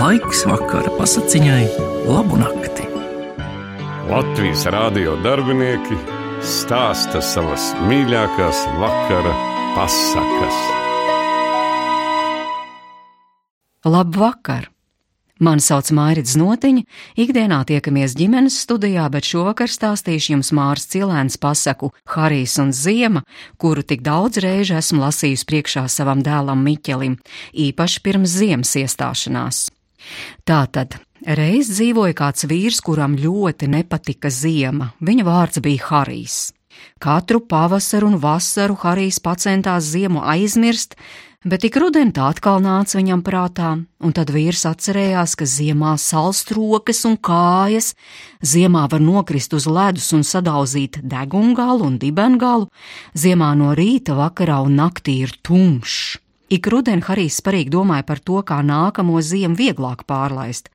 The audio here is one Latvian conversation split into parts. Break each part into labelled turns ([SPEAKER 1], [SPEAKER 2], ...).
[SPEAKER 1] Laiks vakara pasakiņai, labu nakti.
[SPEAKER 2] Latvijas rādio darbinieki stāsta savas mīļākās vakara pasakas.
[SPEAKER 3] Labvakar! Mani sauc Mairits Notiņa, ikdienā tiekamies ģimenes studijā, bet šovakar stāstīšu jums Mārs Cilēns pasaku Harijs un Ziema, kuru tik daudz reižu esmu lasījusi priekšā savam dēlam Miķelim, īpaši pirms ziemas iestāšanās. Tātad, reiz dzīvoja kāds vīrs, kuram ļoti nepatika ziema, viņa vārds bija Harijs. Katru pavasaru un vasaru Harijs pacentās ziemu aizmirst, Bet tik rudeni tā atkal nāca viņam prātā, un tad vīrs atcerējās, ka ziemā salst rokas un kājas, ziemā var nokrist uz ledus un sadauzīt degungalu un dibengalu, ziemā no rīta, vakarā un naktī ir tumšs. Ik rudeni Harijs sparīgi domāja par to, kā nākamo ziemu vieglāk pārlaist.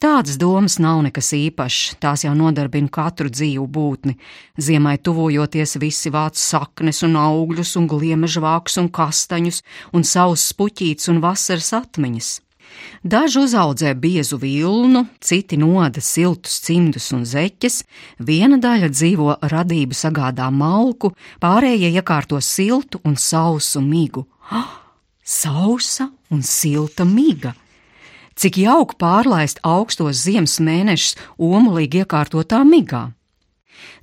[SPEAKER 3] Tādas domas nav nekas īpašs, tās jau nodarbina katru dzīvu būtni. Ziemai tuvojoties visi vāc saknes un augļus un gliemežvākus un kastaņus un savus puķītus un vasaras atmiņas. Daži uzaudzē biezu vilnu, citi noda siltus cimdus un zeķes, viena daļa dzīvo radību sagādā malku, pārējie iekārto siltu un sausu migu. Oh! Sausa un silta miga. Cik jauki pārlaist augstos ziemas mēnešus omulīgi iekārtotā migā.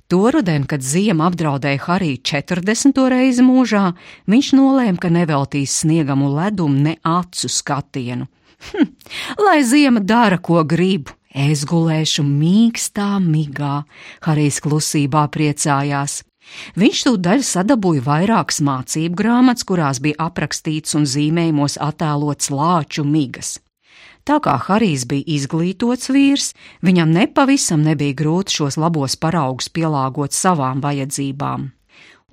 [SPEAKER 3] To rudeni, kad ziema apdraudēja Hariju 40. reizi mūžā, viņš nolēma, ka neveltīs sniegam un ledumu ne acu skatienu. Hm, lai ziema dara, ko grib, es gulēšu mīkstā migā, Harijs klusībā priecājās. Viņš tūdaļ sadabūja vairākas mācību grāmatas, kurās bija aprakstīts un zīmējumos attēlots lāču migas. Tā kā Harijs bija izglītots vīrs, viņam nepavisam nebija grūti šos labos paraugus pielāgot savām vajadzībām.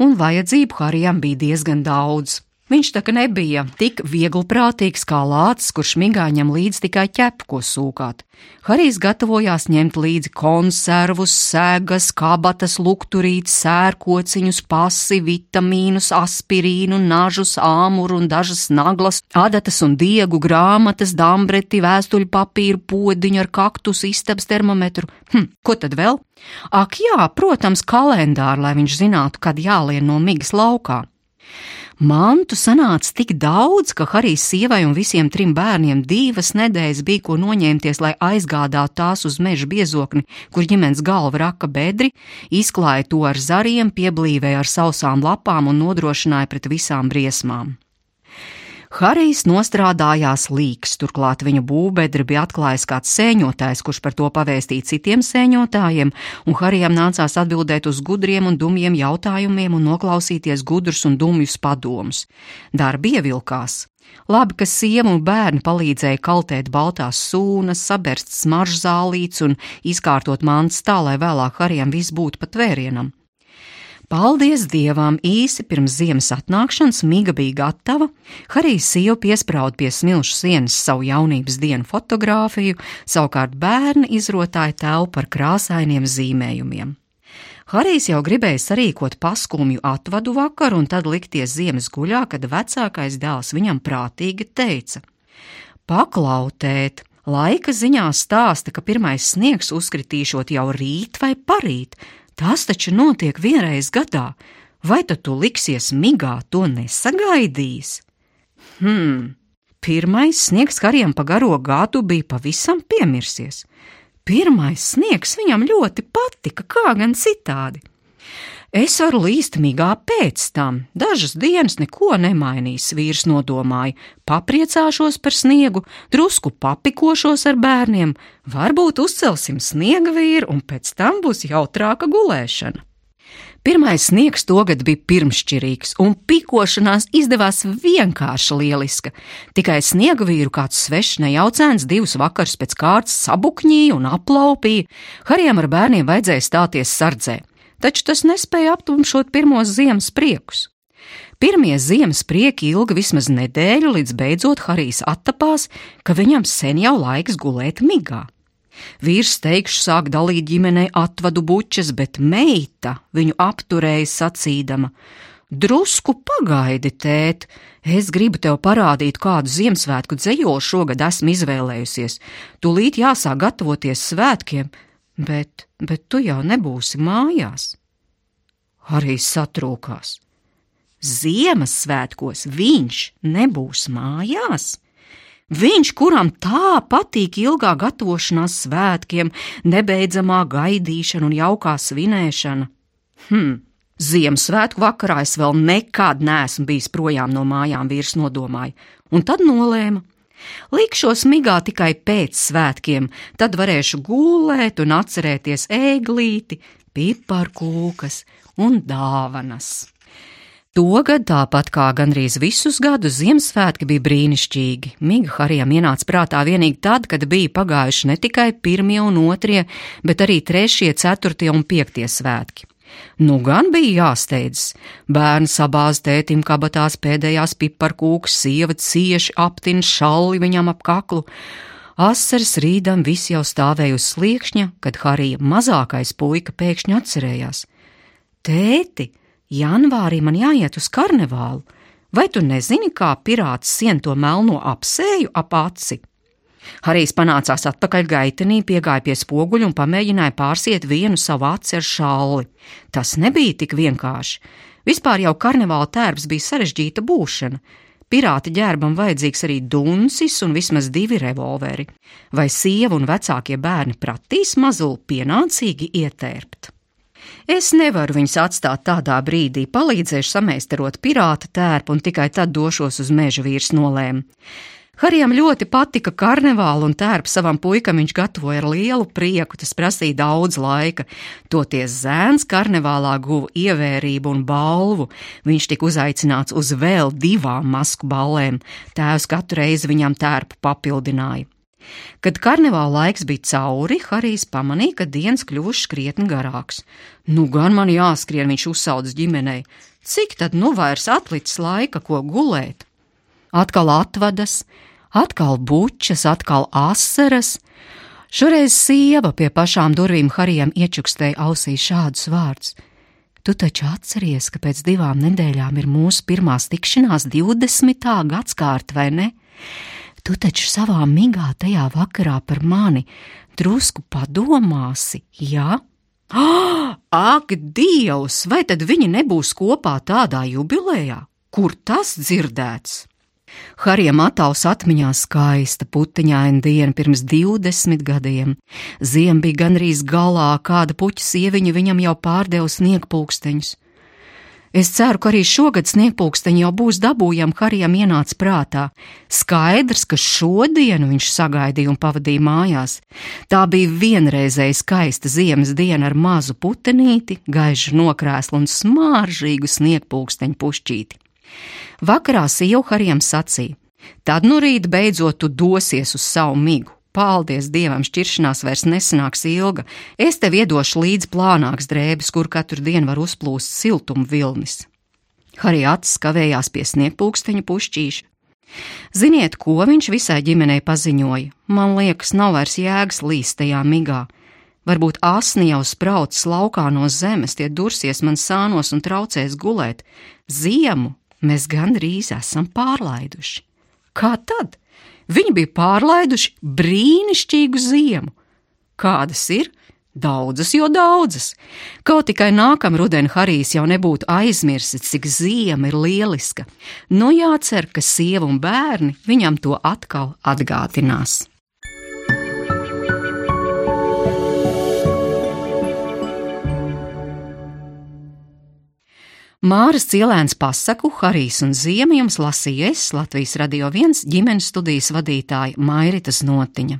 [SPEAKER 3] Un vajadzību Harijam bija diezgan daudz. Viņš tā kā nebija tik vieglprātīgs kā lācis, kurš migāņam līdz tikai ķepu, ko sūkāt. Harijs gatavojās ņemt līdzi konservus, sēgas, kabatas, lukturītes, sērkociņus, pasi, vitamīnus, aspirīnu, nažus, āmuru un dažas naglas, adatas un diegu, grāmatas, dambreti, vēstuļu papīru, podiņu ar kaktus, istabas termometru. Hm, ko tad vēl? Ak jā, protams, kalendāru, lai viņš zinātu, kad jālien no migas laukā. Mantu sanāca tik daudz, ka Harijs sievai un visiem trim bērniem divas nedēļas bija ko noņemties, lai aizgādātu tās uz meža biezokni, kur ģimenes galva raka bedri, izklāja to ar zariem, pieblīvēja ar sausām lapām un nodrošināja pret visām briesmām. Harijs nostrādājās līks, turklāt viņa būvbedri bija atklājis kāds sēņotājs, kurš par to pavēstīja citiem sēņotājiem, un Harijam nācās atbildēt uz gudriem un dumjiem jautājumiem un noklausīties gudrus un dumjus padomus. Darbi ievilkās. Labi, ka sieva un bērni palīdzēja kaltēt baltās sūnas, sabērst smaržzālītes un izkārtot mantas tā, lai vēlāk Harijam viss būtu pat vērienam. Paldies Dievam! Īsi pirms ziemas atnākšanas miga bija gatava. Harijs sieva piesprāda pie smilšu sienas savu jaunības dienu fotografiju, savukārt bērni izrotāja telpu ar krāsainiem zīmējumiem. Harijs jau gribēja sarīkot paskumju atvadu vakaru un tad likties ziemas guļā, kad vecākais dēls viņam prātīgi teica: Paklautēt! Laika ziņā stāsta, ka pirmais sniegs uzkritīšot jau rīt vai parīt, Tas taču notiek vienreiz gadā, vai tad tu liksies migā to nesagaidījis? Hmm, pirmais sniegs kariem pa garo gadu bija pavisam piemirsies. Pirmais sniegs viņam ļoti patika, kā gan citādi. Es varu līst migā pēc tam, dažas dienas neko nemainīs, vīrs nodomāja, papriecāšos par sniegu, drusku papikošos ar bērniem, varbūt uzcelsim sniega vīru un pēc tam būs jautrāka gulēšana. Pirmais sniegs togad bija pirmšķirīgs, un pikošanās izdevās vienkārši lieliska. Tikai sniega vīru kāds svešs nejaucēns divus vakars pēc kārtas sabukņīja un aplaupīja, Harijam ar bērniem vajadzēja stāties sardzē taču tas nespēja aptumšot pirmos ziemas priekus. Pirmie ziemas prieki ilga vismaz nedēļu, līdz beidzot Harijs attapās, ka viņam sen jau laiks gulēt migā. Vīrs teikšu sāk dalīt ģimenei atvadu bučas, bet meita viņu apturēja sacīdama: Drusku pagaidi, tēt, es gribu tev parādīt, kādu Ziemassvētku dzējoli šogad esmu izvēlējusies. Tūlīt jāsāk gatavoties svētkiem, bet, bet tu jau nebūsi mājās. Arī satrūkās. Ziemassvētkos viņš nebūs mājās. Viņš, kuram tā patīk ilgā gatavošanās svētkiem, nebeidzamā gaidīšana un jaukā svinēšana. Hm, Ziemassvētku vakarā es vēl nekad neesmu bijis projām no mājām, vīrs nodomāja, un tad nolēma. Likšos migā tikai pēc svētkiem, tad varēšu gulēt un atcerēties ēglīti, piparkūkas un dāvanas. Togad, tāpat kā gandrīz visus gadus, Ziemassvētki bija brīnišķīgi. Miga Harijam ienāca prātā vienīgi tad, kad bija pagājuši ne tikai pirmie un otrie, bet arī trešie, ceturtie un piektie svētki. Nu gan bija jāsteidzas. Bērns sabāz tētim kabatās pēdējās piparkūkas, sieva cieši aptin šalli viņam ap kaklu. Asaras rīdam viss jau stāvēja uz sliekšņa, kad Harija mazākais puika pēkšņi atcerējās: Tēti, janvārī man jāiet uz karnevālu, vai tu nezini, kā pirāts sien to melno apsēju ap aci? Harijs panācās atpakaļ gaitenī, piegāja pie spoguļa un pamēģināja pārsiet vienu savu aci ar šalli. Tas nebija tik vienkārši. Vispār jau karnevāla tērps bija sarežģīta būšana. Pirāta ģērbam vajadzīgs arī duncis un vismaz divi revolveri. Vai sieva un vecākie bērni pratīs mazuli pienācīgi ietērpt? Es nevaru viņus atstāt tādā brīdī, palīdzēšu sameistarot pirāta tērpu un tikai tad došos uz meža vīrs nolēmu. Harijam ļoti patika karnevāla un tērpu savam puikam viņš gatavoja ar lielu prieku, tas prasīja daudz laika. Toties zēns karnevālā guva ievērību un balvu, viņš tika uzaicināts uz vēl divām masku ballēm, tēvs katru reizi viņam tērpu papildināja. Kad karnevāla laiks bija cauri, Harijs pamanīja, ka dienas kļuvušas krietni garāks. Nu, gan man jāskrien, viņš uzsauc ģimenei. Cik tad nu vairs atlicis laika, ko gulēt? Atkal atvadas, atkal bučas, atkal asaras. Šoreiz sieva pie pašām durvīm Harijam iečukstēja ausī šādus vārdus: Tu taču atceries, ka pēc divām nedēļām ir mūsu pirmās tikšanās 20. gadsimta, vai ne? Tu taču savā migā tajā vakarā par mani drusku padomāsi, jā? Ja? Ak, Dievs, vai tad viņi nebūs kopā tādā jubilejā? Kur tas dzirdēts? Harijam attēls atmiņā skaista putekļaina diena pirms 20 gadiem. Ziem bija gandrīz galā, kāda puķa sieviņa viņam jau pārdeva sniegpulksteņus. Es ceru, ka arī šogad sniegpulksteņi jau būs dabūjami, Harijam ienāca prātā. Skaidrs, ka šodienu viņš sagaidīja un pavadīja mājās. Tā bija vienreizēja skaista ziemas diena ar mazu putenīti, gaišu nokrēslu un smāržīgu sniegpulksteņu pušķīti. Vakarā sieva Harijam sacīja: Tad nu rīt beidzot tu dosies uz savu migu. Paldies Dievam, šķiršanās vairs nesanāks ilga. Es tev iedošu līdzi plānāks drēbes, kur katru dienu var uzplūst siltuma vilnis. Harija acis kavējās pie sniegpulksteņa pušķīša. Ziniet, ko viņš visai ģimenei paziņoja? Man liekas, nav vairs jēgas līst tajā migā. Varbūt asni jau sprauc laukā no zemes, tie dursies man sānos un traucēs gulēt. Ziemu mēs gandrīz esam pārlaiduši. Kā tad? Viņi bija pārlaiduši brīnišķīgu ziemu. Kādas ir? Daudzas, jo daudzas. Kaut tikai nākamā rudenī Harijs jau nebūtu aizmirsis, cik ziema ir lieliska. Nu jācer, ka sieva un bērni viņam to atkal atgādinās. Māras Cielēns pasaku Harijs un Ziema jums lasīja es Latvijas radio viens ģimenes studijas vadītāja Mairitas Notiņa.